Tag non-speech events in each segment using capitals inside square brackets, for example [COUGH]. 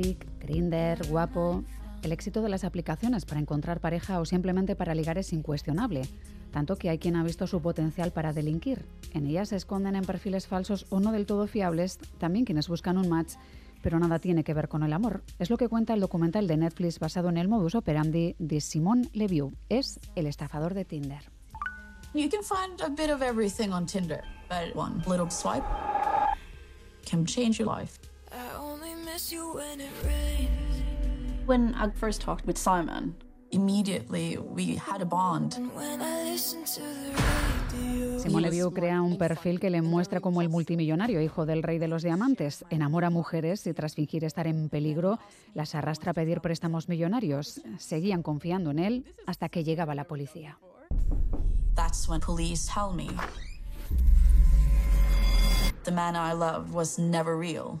Romantic, Grinder, Guapo. El éxito de las aplicaciones para encontrar pareja o simplemente para ligar es incuestionable, tanto que hay quien ha visto su potencial para delinquir. En ellas se esconden en perfiles falsos o no del todo fiables también quienes buscan un match, pero nada tiene que ver con el amor. Es lo que cuenta el documental de Netflix basado en el modus operandi de Simone Levieux. Es el estafador de Tinder. You can find a bit of everything on Tinder, but one little swipe can change your life. When I first talked with Simon, immediately we had a bond. Simone Levieux crea un perfil que le muestra como el multimillonario, hijo del rey de los diamantes, enamora a mujeres y tras fingir estar en peligro, las arrastra a pedir préstamos millonarios. Seguían confiando en él hasta que llegaba la policía. That's when police tell me the man I loved was never real.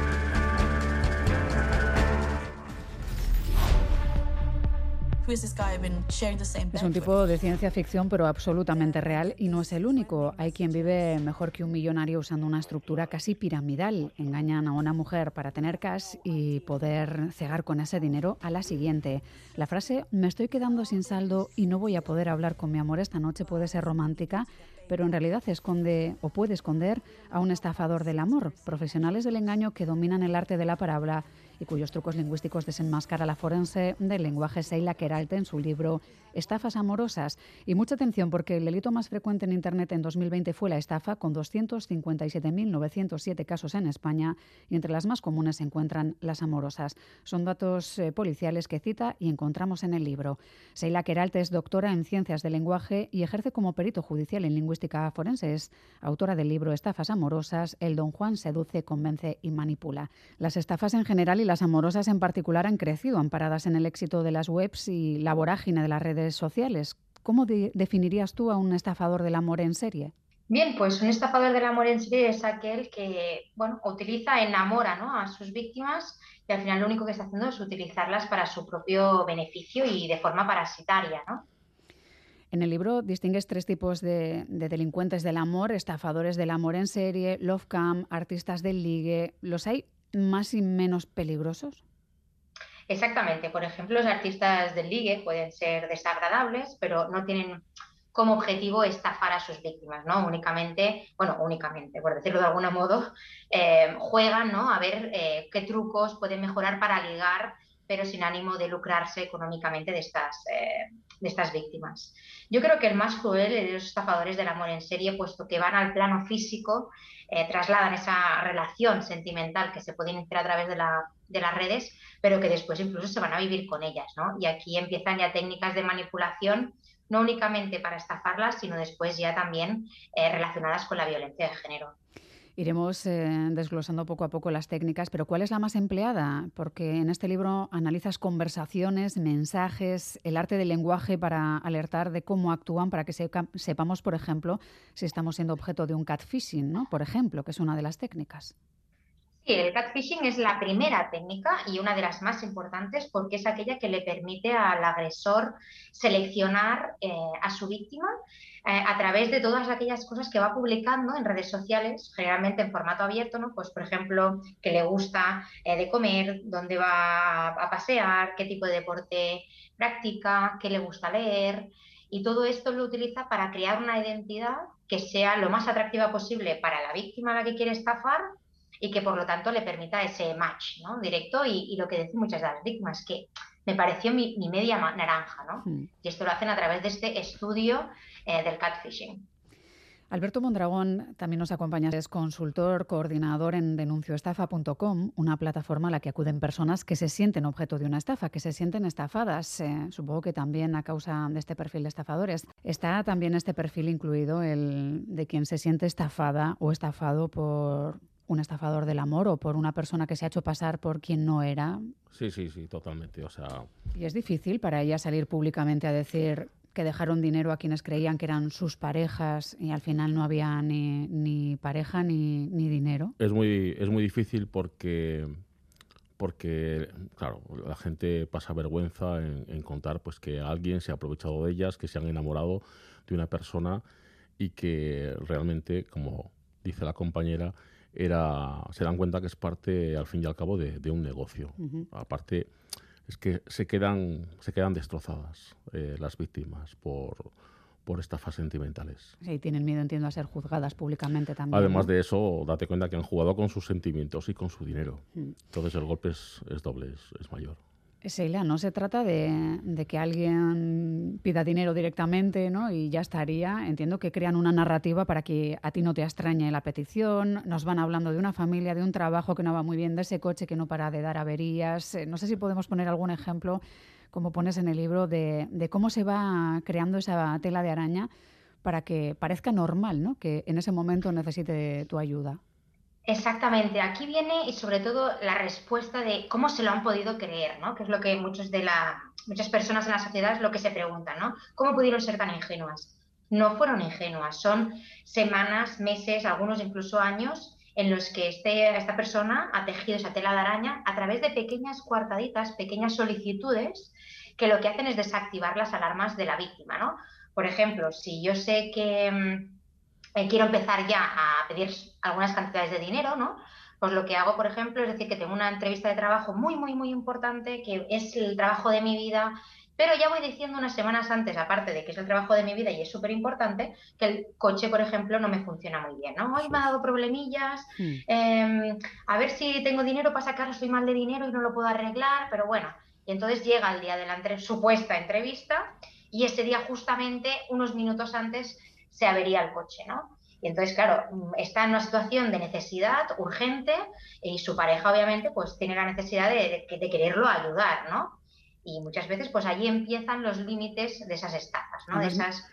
Es un tipo de ciencia ficción, pero absolutamente real y no es el único. Hay quien vive mejor que un millonario usando una estructura casi piramidal. Engañan a una mujer para tener cash y poder cegar con ese dinero a la siguiente. La frase me estoy quedando sin saldo y no voy a poder hablar con mi amor esta noche puede ser romántica, pero en realidad esconde o puede esconder a un estafador del amor, profesionales del engaño que dominan el arte de la parábola y cuyos trucos lingüísticos desenmascara la forense del lenguaje Seila Keralte en su libro Estafas amorosas. Y mucha atención porque el delito más frecuente en Internet en 2020 fue la estafa, con 257.907 casos en España y entre las más comunes se encuentran las amorosas. Son datos eh, policiales que cita y encontramos en el libro. Seila Keralte es doctora en ciencias del lenguaje y ejerce como perito judicial en lingüística forense. Es autora del libro Estafas amorosas, El Don Juan seduce, convence y manipula. Las estafas en general y las amorosas en particular han crecido, amparadas en el éxito de las webs y la vorágine de las redes sociales. ¿Cómo definirías tú a un estafador del amor en serie? Bien, pues un estafador del amor en serie es aquel que, bueno, utiliza, enamora ¿no? a sus víctimas y al final lo único que está haciendo es utilizarlas para su propio beneficio y de forma parasitaria, ¿no? En el libro distingues tres tipos de, de, delincuentes del amor, estafadores del amor en serie, love cam, artistas del ligue. ¿Los hay más y menos peligrosos? Exactamente. Por ejemplo, los artistas del ligue pueden ser desagradables, pero no tienen como objetivo estafar a sus víctimas, ¿no? Únicamente, bueno, únicamente, por decirlo de algún modo, [LAUGHS] eh, juegan, ¿no? A ver eh, qué trucos pueden mejorar para ligar, pero sin ánimo de lucrarse económicamente de estas, eh, de estas víctimas. Yo creo que el más cruel es los estafadores del amor en serie, puesto que van al plano físico, eh, trasladan esa relación sentimental que se puede iniciar a través de, de, las redes, pero que después incluso se van a vivir con ellas, ¿no? Y aquí empiezan ya técnicas de manipulación, no únicamente para estafarlas, sino después ya también eh, relacionadas con la violencia de género. Iremos eh, desglosando poco a poco las técnicas, pero ¿cuál es la más empleada? Porque en este libro analizas conversaciones, mensajes, el arte del lenguaje para alertar de cómo actúan, para que sepamos, por ejemplo, si estamos siendo objeto de un catfishing, ¿no? Por ejemplo, que es una de las técnicas. Sí, el catfishing es la primera técnica y una de las más importantes porque es aquella que le permite al agresor seleccionar eh, a su víctima eh, a través de todas aquellas cosas que va publicando en redes sociales, generalmente en formato abierto, ¿no? Pues, por ejemplo, que le gusta eh, de comer, dónde va a pasear, qué tipo de deporte practica, qué le gusta leer. Y todo esto lo utiliza para crear una identidad que sea lo más atractiva posible para la víctima a la que quiere estafar y que por lo tanto le permita ese match ¿no? directo y, lo que dicen muchas de las víctimas, que me pareció mi, media naranja, ¿no? Hmm. Y esto lo hacen a través de este estudio eh, del catfishing. Alberto Mondragón también nos acompaña, es consultor, coordinador en denuncioestafa.com, una plataforma a la que acuden personas que se sienten objeto de una estafa, que se sienten estafadas, eh, supongo que también a causa de este perfil de estafadores. Está también este perfil incluido, el de quien se siente estafada o estafado por, un estafador del amor o por una persona que se ha hecho pasar por quien no era. Sí, sí, sí, totalmente. O sea... Y es difícil para ella salir públicamente a decir que dejaron dinero a quienes creían que eran sus parejas y al final no había ni, pareja ni, ni dinero. Es muy, es muy difícil porque porque, claro, la gente pasa vergüenza en, contar pues que alguien se ha aprovechado de ellas, que se han enamorado de una persona y que realmente, como dice la compañera, era, se dan cuenta que es parte, al fin y al cabo, de, un negocio. Aparte, es que se quedan, se quedan destrozadas eh, las víctimas por, por estafas sentimentales. Sí, tienen miedo, entiendo, a ser juzgadas públicamente también. Además de eso, date cuenta que han jugado con sus sentimientos y con su dinero. Mm. Entonces el golpe es, doble, es, mayor. Seila, no se trata de, que alguien pida dinero directamente ¿no? y ya estaría. Entiendo que crean una narrativa para que a ti no te extrañe la petición. Nos van hablando de una familia, de un trabajo que no va muy bien, de ese coche que no para de dar averías. Eh, no sé si podemos poner algún ejemplo como pones en el libro, de, cómo se va creando esa tela de araña para que parezca normal, ¿no? Que en ese momento necesite tu ayuda. Exactamente, aquí viene y sobre todo la respuesta de cómo se lo han podido creer, ¿no? Que es lo que muchos de la, muchas personas en la sociedad es lo que se preguntan, ¿no? ¿Cómo pudieron ser tan ingenuas? No fueron ingenuas, son semanas, meses, algunos incluso años en los que este, esta persona ha tejido esa tela de araña a través de pequeñas cuartaditas, pequeñas solicitudes que lo que hacen es desactivar las alarmas de la víctima, ¿no? Por ejemplo, si yo sé que mm, eh, quiero empezar ya a pedir algunas cantidades de dinero, ¿no? Pues lo que hago, por ejemplo, es decir que tengo una entrevista de trabajo muy, muy, muy importante, que es el trabajo de mi vida, pero ya voy diciendo unas semanas antes, aparte de que es el trabajo de mi vida y es súper importante, que el coche, por ejemplo, no me funciona muy bien, ¿no? Hoy me ha dado problemillas, hmm. em, a ver si tengo dinero para sacarlo, soy mal de dinero y no lo puedo arreglar, pero bueno, y entonces llega el día de la supuesta entrevista y ese día justamente, unos minutos antes, se avería el coche, ¿no? Y entonces, claro, está en una situación de necesidad urgente y su pareja, obviamente, pues tiene la necesidad de, de quererlo ayudar, ¿no? y muchas veces pues allí empiezan los límites de esas estafas, ¿no? De esas...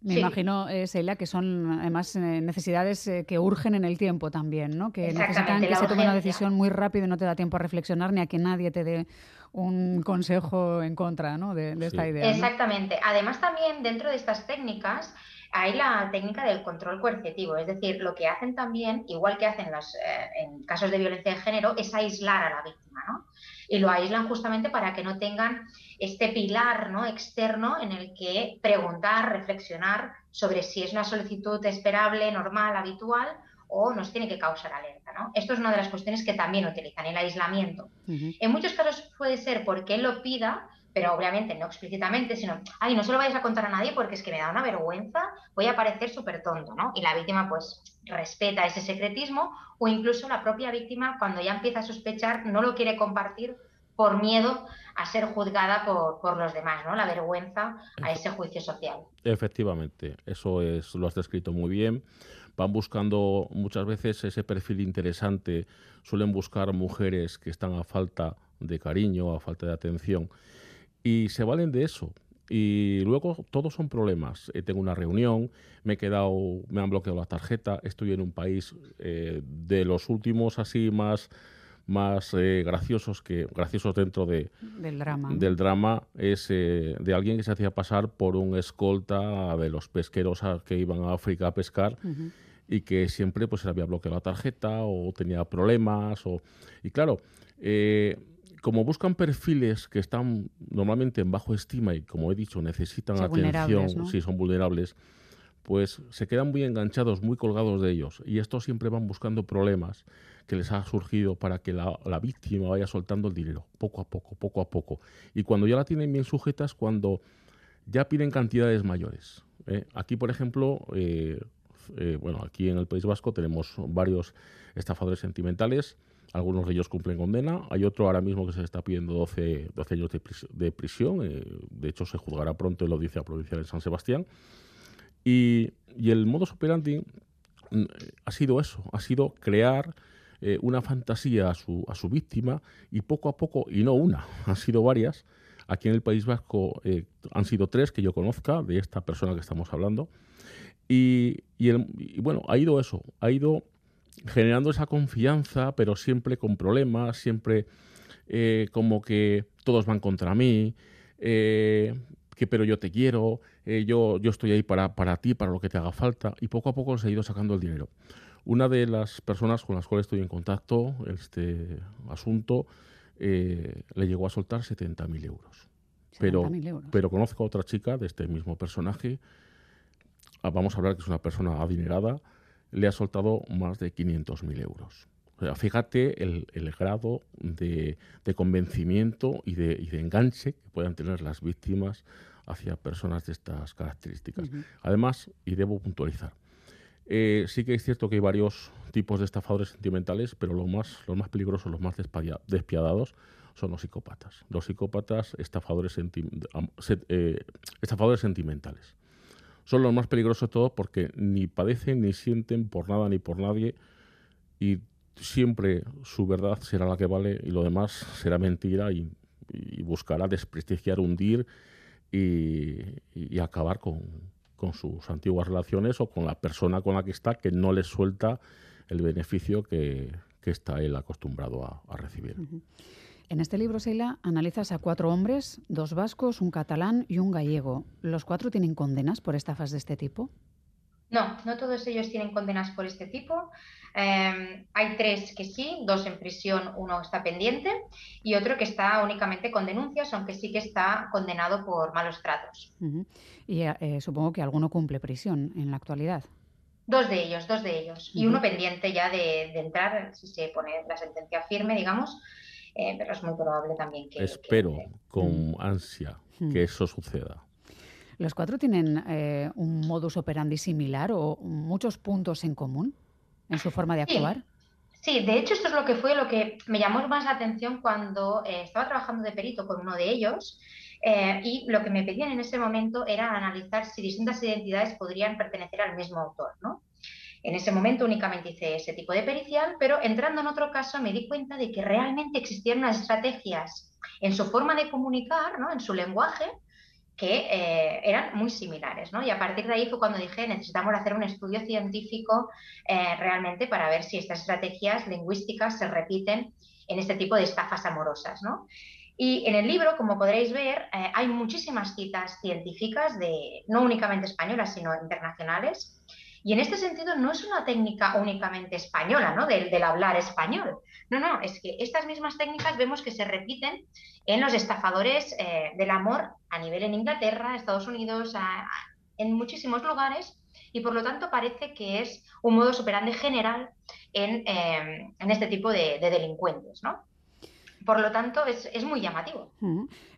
Me imagino, eh, Celia, que son además eh, necesidades eh, que urgen en el tiempo también, ¿no? Que necesitan que se tome una decisión muy rápido y no te da tiempo a reflexionar ni a que nadie te dé un consejo en contra ¿no? de, esta idea. Exactamente. Además también dentro de estas técnicas hay la técnica del control coercitivo, es decir, lo que hacen también, igual que hacen las, en casos de violencia de género, es aislar a la víctima, ¿no? y lo aíslan justamente para que no tengan este pilar ¿no? externo en el que preguntar, reflexionar sobre si es una solicitud esperable, normal, habitual o nos tiene que causar alerta. ¿no? Esto es una de las cuestiones que también utilizan, el aislamiento. En muchos casos puede ser porque él lo pida, pero obviamente no explícitamente, sino, ay, no se lo vayas a contar a nadie porque es que me da una vergüenza, voy a parecer súper tonto, ¿no? Y la víctima pues respeta ese secretismo o incluso la propia víctima cuando ya empieza a sospechar no lo quiere compartir por miedo a ser juzgada por, los demás, ¿no? La vergüenza a ese juicio social. Efectivamente, eso es, lo has descrito muy bien. Van buscando muchas veces ese perfil interesante, suelen buscar mujeres que están a falta de cariño, a falta de atención, y se valen de eso. Y luego todos son problemas. Eh, tengo una reunión, me he quedado, me han bloqueado la tarjeta, estoy en un país eh, de los últimos así más más eh, graciosos que graciosos dentro de, del drama, del drama es eh, de alguien que se hacía pasar por un escolta de los pesqueros que iban a África a pescar y que siempre pues se había bloqueado la tarjeta o tenía problemas o y claro eh, como buscan perfiles que están normalmente en bajo estima y como he dicho necesitan atención si son vulnerables pues se quedan muy enganchados, muy colgados de ellos. Y estos siempre van buscando problemas que les ha surgido para que la, víctima vaya soltando el dinero, poco a poco, poco a poco. Y cuando ya la tienen bien sujetas, cuando ya piden cantidades mayores. ¿eh? Aquí, por ejemplo, eh, eh, bueno, aquí en el País Vasco tenemos varios estafadores sentimentales. Algunos de ellos cumplen condena. Hay otro ahora mismo que se está pidiendo 12, 12 años de, prisión. de hecho, se juzgará pronto en la Audiencia Provincial de San Sebastián. Y, el modus operandi mm, ha sido eso, ha sido crear eh, una fantasía a su, a su víctima y poco a poco, y no una, [LAUGHS] han sido varias, aquí en el País Vasco eh, han sido tres que yo conozca de esta persona que estamos hablando. Y, bueno, ha ido eso, ha ido generando esa confianza, pero siempre con problemas, siempre eh, como que todos van contra mí, que pero yo te quiero, eh, yo, yo estoy ahí para, para ti, para lo que te haga falta, y poco a poco se ha ido sacando el dinero. Una de las personas con las cuales estoy en contacto este asunto eh, le llegó a soltar 70.000 euros. Pero, euros. pero conozco a otra chica de este mismo personaje, ah, vamos a hablar que es una persona adinerada, le ha soltado más de 500.000 euros. O sea, fíjate el, grado de, convencimiento y de, enganche que puedan tener las víctimas hacia personas de estas características. Además, y debo puntualizar, eh, sí que es cierto que hay varios tipos de estafadores sentimentales, pero los más, los más peligrosos, los más despiadados, son los psicópatas. Los psicópatas estafadores, eh, estafadores sentimentales. Son los más peligrosos de todos porque ni padecen ni sienten por nada ni por nadie y siempre su verdad será la que vale y lo demás será mentira y, buscará desprestigiar, hundir y acabar con, con sus antiguas relaciones o con la persona con la que está que no le suelta el beneficio que, está él acostumbrado a, recibir. En este libro, Seila, analizas a cuatro hombres, dos vascos, un catalán y un gallego. ¿Los cuatro tienen condenas por estafas de este tipo? No, no todos ellos tienen condenas por este tipo. Em, hay tres que sí, dos en prisión, uno está pendiente y otro que está únicamente con denuncias, aunque sí que está condenado por malos tratos. Y eh, supongo que alguno cumple prisión en la actualidad. Dos de ellos, dos de ellos. Y uno pendiente ya de, entrar, si se pone la sentencia firme, digamos, eh, pero es muy probable también que... Espero con ansia que eso suceda. ¿Los cuatro tienen eh, un modus operandi similar o muchos puntos en común en su forma de actuar? Sí. de hecho esto es lo que fue lo que me llamó más la atención cuando eh, estaba trabajando de perito con uno de ellos eh, y lo que me pedían en ese momento era analizar si distintas identidades podrían pertenecer al mismo autor, ¿no? En ese momento únicamente hice ese tipo de pericial, pero entrando en otro caso me di cuenta de que realmente existían unas estrategias en su forma de comunicar, ¿no? en su lenguaje, que eh, eran muy similares, ¿no? Y a partir de ahí fue cuando dije, necesitamos hacer un estudio científico eh, realmente para ver si estas estrategias lingüísticas se repiten en este tipo de estafas amorosas, ¿no? Y en el libro, como podréis ver, eh, hay muchísimas citas científicas, de, no únicamente españolas, sino internacionales, y en este sentido no es una técnica únicamente española, ¿no? Del, hablar español. No, no, es que estas mismas técnicas vemos que se repiten en los estafadores eh, del amor a nivel en Inglaterra, Estados Unidos, en muchísimos lugares, y por lo tanto parece que es un modo superante general en, eh, en este tipo de delincuentes, ¿no? Por lo tanto, es, es muy llamativo.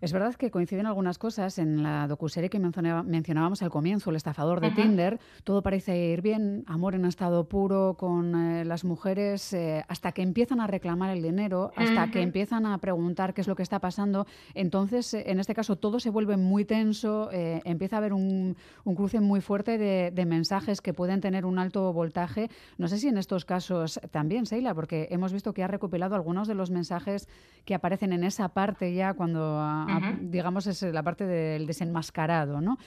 Es verdad que coinciden algunas cosas. En la docuserie que mencionábamos al comienzo, El estafador de Tinder, todo parece ir bien, amor en estado puro con eh, las mujeres, eh, hasta que empiezan a reclamar el dinero, hasta que empiezan a preguntar qué es lo que está pasando. Entonces, eh, en este caso, todo se vuelve muy tenso, empieza a haber un, un cruce muy fuerte de, de, mensajes que pueden tener un alto voltaje. No sé si en estos casos también, Seila, porque hemos visto que ha recopilado algunos de los mensajes que aparecen en esa parte ya cuando, digamos, es la parte del desenmascarado, ¿no?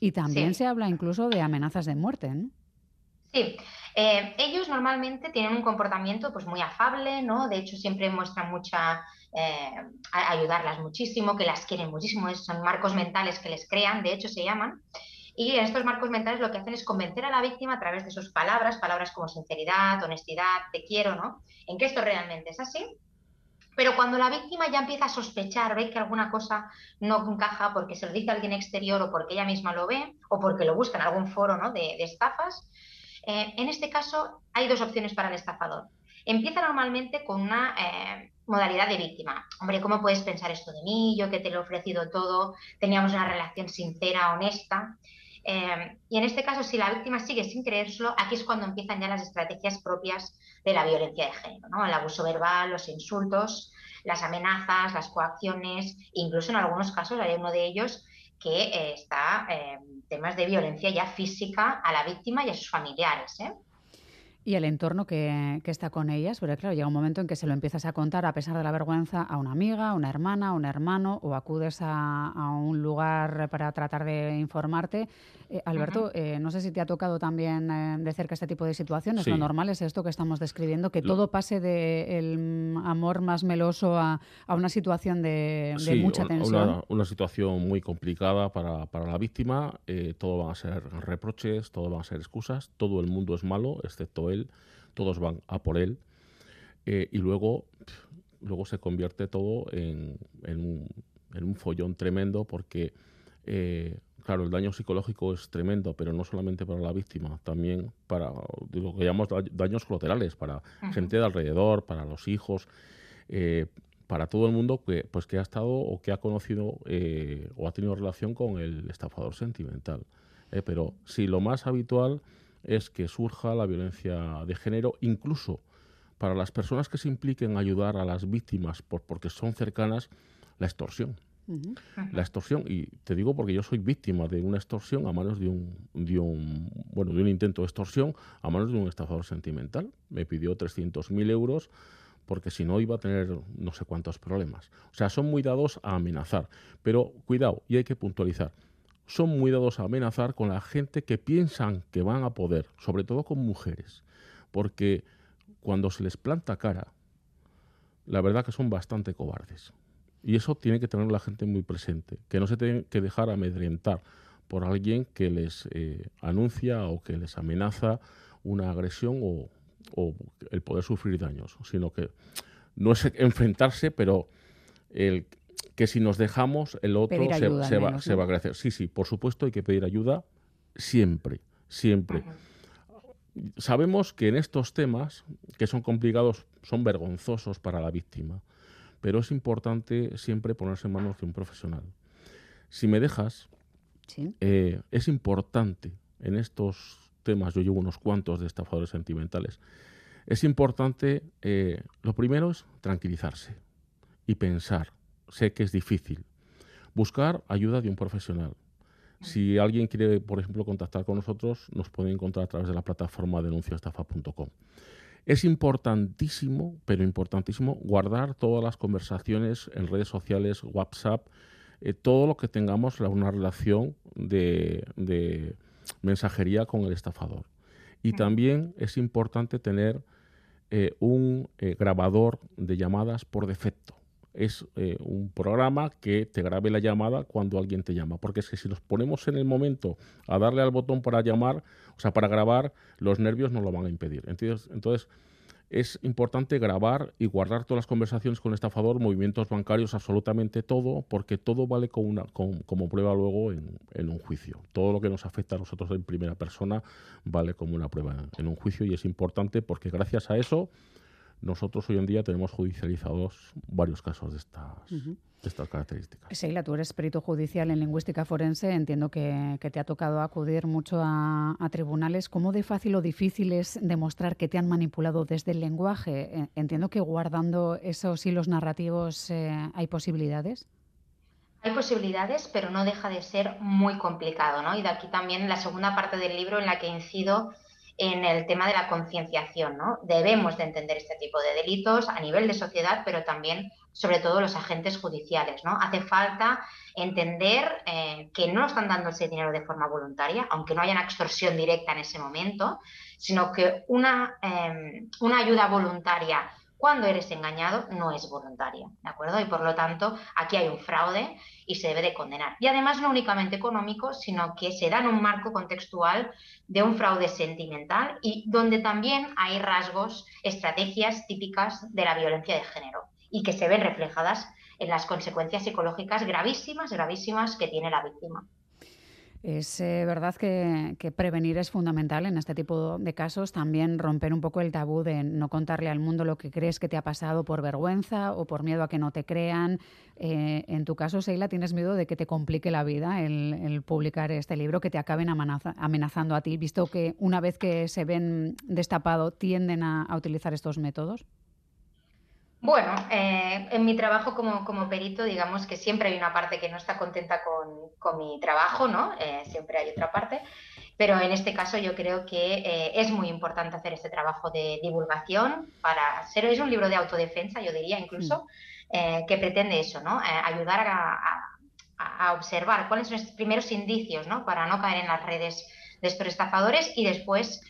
Y también se habla incluso de amenazas de muerte, ¿no? Sí, eh, ellos normalmente tienen un comportamiento pues muy afable, ¿no? De hecho, siempre muestran mucha, eh, ayudarlas muchísimo, que las quieren muchísimo, son marcos mentales que les crean, de hecho se llaman. Y en estos marcos mentales lo que hacen es convencer a la víctima a través de sus palabras, palabras como sinceridad, honestidad, te quiero, ¿no? En que esto realmente es así. Pero cuando la víctima ya empieza a sospechar, ve que alguna cosa no encaja porque se lo dice alguien exterior o porque ella misma lo ve o porque lo busca en algún foro ¿no? de, estafas, eh, en este caso hay dos opciones para el estafador. Empieza normalmente con una eh, modalidad de víctima. Hombre, ¿cómo puedes pensar esto de mí? Yo que te lo he ofrecido todo, teníamos una relación sincera, honesta. Eh, y en este caso, si la víctima sigue sin creérselo, aquí es cuando empiezan ya las estrategias propias de la violencia de género, ¿no? El abuso verbal, los insultos, las amenazas, las coacciones, incluso en algunos casos hay uno de ellos que eh, está eh, temas de violencia ya física a la víctima y a sus familiares. ¿Eh? Y el entorno que, está con ellas, porque claro, llega un momento en que se lo empiezas a contar a pesar de la vergüenza a una amiga, a una hermana, a un hermano, o acudes a, un lugar para tratar de informarte. Eh, Alberto, eh, no sé si te ha tocado también eh, de cerca este tipo de situaciones. Lo normal es esto que estamos describiendo, que todo pase del amor más meloso a, una situación de, mucha tensión. Una, una, situación muy complicada para, para la víctima. todo van a ser reproches, todo van a ser excusas. Todo el mundo es malo, excepto él todos van a por él eh, y luego, luego se convierte todo en, un, en un, follón tremendo porque, eh, claro, el daño psicológico es tremendo, pero no solamente para la víctima, también para lo que llamamos daños colaterales, para gente de alrededor, para los hijos. Eh, para todo el mundo que, pues, que ha estado o que ha conocido o ha tenido relación con el estafador sentimental. pero si lo más habitual es que surja la violencia de género, incluso para las personas que se impliquen en ayudar a las víctimas por, porque son cercanas, la extorsión. La extorsión, y te digo porque yo soy víctima de una extorsión a manos de un, de un, bueno, de un intento de extorsión a manos de un estafador sentimental. Me pidió 300.000 euros porque si no iba a tener no sé cuántos problemas. O sea, son muy dados a amenazar. Pero cuidado, y hay que puntualizar, son muy dados a amenazar con la gente que piensan que van a poder, sobre todo con mujeres. Porque cuando se les planta cara, la verdad que son bastante cobardes. Y eso tiene que tener la gente muy presente, que no se tienen que dejar amedrentar por alguien que les eh, anuncia o que les amenaza una agresión o, el poder sufrir daños, sino que no es enfrentarse, pero el que si nos dejamos, el otro se, va, se, va, a agradecer. Sí, sí, por supuesto hay que pedir ayuda siempre, siempre. Sabemos que en estos temas, que son complicados, son vergonzosos para la víctima, pero es importante siempre ponerse en manos de un profesional. Si me dejas, eh, es importante en estos temas, yo llevo unos cuantos de estafadores sentimentales, es importante, eh, lo primero es tranquilizarse y pensar, sé que es difícil, buscar ayuda de un profesional. Si alguien quiere, por ejemplo, contactar con nosotros, nos puede encontrar a través de la plataforma denunciaestafa.com. Es importantísimo, pero importantísimo, guardar todas las conversaciones en redes sociales, WhatsApp, eh, todo lo que tengamos una relación de, mensajería con el estafador. Y también es importante tener eh, un eh, grabador de llamadas por defecto es eh, un programa que te grabe la llamada cuando alguien te llama. Porque es que si nos ponemos en el momento a darle al botón para llamar, o sea, para grabar, los nervios no lo van a impedir. Entonces, entonces es importante grabar y guardar todas las conversaciones con el estafador, movimientos bancarios, absolutamente todo, porque todo vale como, una, como prueba luego en, en, un juicio. Todo lo que nos afecta a nosotros en primera persona vale como una prueba en un juicio y es importante porque gracias a eso nosotros hoy en día tenemos judicializados varios casos de estas, estas características. Seila, tú eres perito judicial en lingüística forense. Entiendo que, te ha tocado acudir mucho a, tribunales. ¿Cómo de fácil o difícil es demostrar que te han manipulado desde el lenguaje? Eh, entiendo que guardando esos hilos narrativos eh, hay posibilidades. Hay posibilidades, pero no deja de ser muy complicado, ¿no? Y de aquí también la segunda parte del libro en la que incido en el tema de la concienciación. ¿no? Debemos de entender este tipo de delitos a nivel de sociedad, pero también, sobre todo, los agentes judiciales. ¿no? Hace falta entender eh, que no están dando ese dinero de forma voluntaria, aunque no haya una extorsión directa en ese momento, sino que una, em, una ayuda voluntaria cuando eres engañado no es voluntaria, ¿de acuerdo? Y por lo tanto, aquí hay un fraude y se debe de condenar. Y además no únicamente económico, sino que se da en un marco contextual de un fraude sentimental y donde también hay rasgos, estrategias típicas de la violencia de género y que se ven reflejadas en las consecuencias psicológicas gravísimas, gravísimas que tiene la víctima. Es eh, verdad que, prevenir es fundamental en este tipo de casos. También romper un poco el tabú de no contarle al mundo lo que crees que te ha pasado por vergüenza o por miedo a que no te crean. Eh, en tu caso, Seila, tienes miedo de que te complique la vida el, publicar este libro, que te acaben amenazando a ti, visto que una vez que se ven destapado tienden a utilizar estos métodos. Bueno, eh, en mi trabajo como, perito, digamos que siempre hay una parte que no está contenta con, mi trabajo, ¿no? Eh, siempre hay otra parte, pero en este caso yo creo que eh, es muy importante hacer este trabajo de divulgación para ser, es un libro de autodefensa, yo diría incluso, mm. que pretende eso, ¿no? ayudar a, observar cuáles son los primeros indicios, ¿no? Para no caer en las redes de estos estafadores y después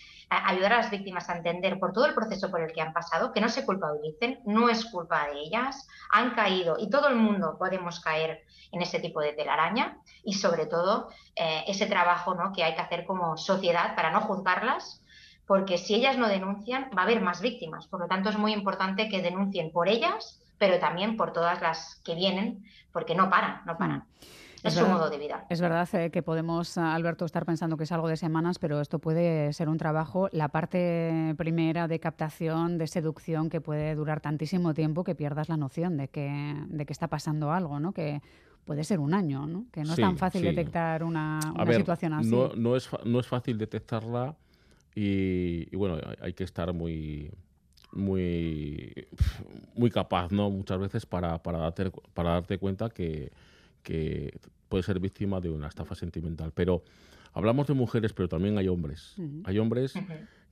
ayudar a las víctimas a entender por todo el proceso por el que han pasado, que no se culpabilicen, no es culpa de ellas, han caído y todo el mundo podemos caer en ese tipo de telaraña y sobre todo eh, ese trabajo ¿no? que hay que hacer como sociedad para no juzgarlas, porque si ellas no denuncian va a haber más víctimas. Por lo tanto, es muy importante que denuncien por ellas, pero también por todas las que vienen, porque no paran, no paran. Mm. Es, su modo de vida. Es verdad eh, que podemos, Alberto, estar pensando que es algo de semanas, pero esto puede ser un trabajo, la parte primera de captación, de seducción, que puede durar tantísimo tiempo que pierdas la noción de que, de que está pasando algo, ¿no? Que puede ser un año, ¿no? Que no es tan fácil detectar una, situación así. No, no, es, no es fácil detectarla y, bueno, hay que estar muy muy muy capaz, ¿no? Muchas veces para, para, darte, para darte cuenta que, que puede ser víctima de una estafa sentimental. Pero hablamos de mujeres, pero también hay hombres. Hay hombres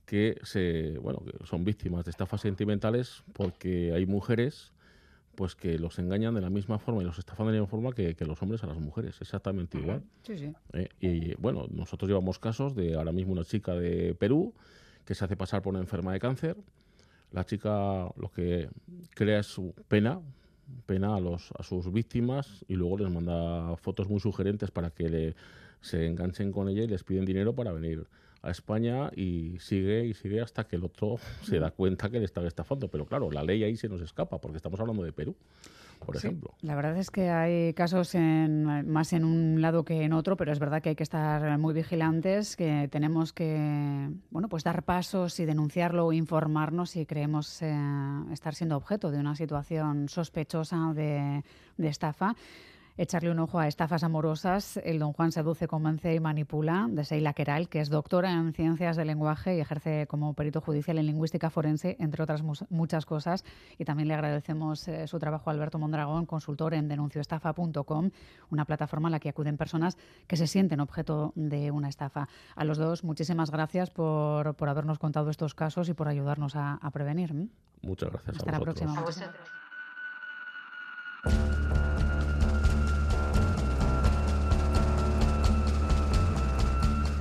que se, bueno, que son víctimas de estafas sentimentales porque hay mujeres pues que los engañan de la misma forma y los estafan de la misma forma que, los hombres a las mujeres, exactamente igual. Sí, sí. Eh, y bueno, nosotros llevamos casos de ahora mismo una chica de Perú que se hace pasar por una enferma de cáncer. La chica lo que crea es su pena, pena a, los, a sus víctimas y luego les manda fotos muy sugerentes para que le, se enganchen con ella y les piden dinero para venir a España y sigue y sigue hasta que el otro se da cuenta que le está estafando. Pero claro, la ley ahí se nos escapa porque estamos hablando de Perú, por ejemplo. La verdad es que hay casos en, más en un lado que en otro, pero es verdad que hay que estar muy vigilantes, que tenemos que bueno, pues dar pasos y denunciarlo o informarnos si creemos eh, estar siendo objeto de una situación sospechosa de, de estafa echarle un ojo a estafas amorosas. El don Juan seduce, convence y manipula, de Seila Queral, que es doctora en ciencias del lenguaje y ejerce como perito judicial en lingüística forense, entre otras muchas cosas. Y también le agradecemos eh, su trabajo a Alberto Mondragón, consultor en denuncioestafa.com, una plataforma a la que acuden personas que se sienten objeto de una estafa. A los dos, muchísimas gracias por, por habernos contado estos casos y por ayudarnos a, prevenir. Muchas gracias. Hasta la próxima.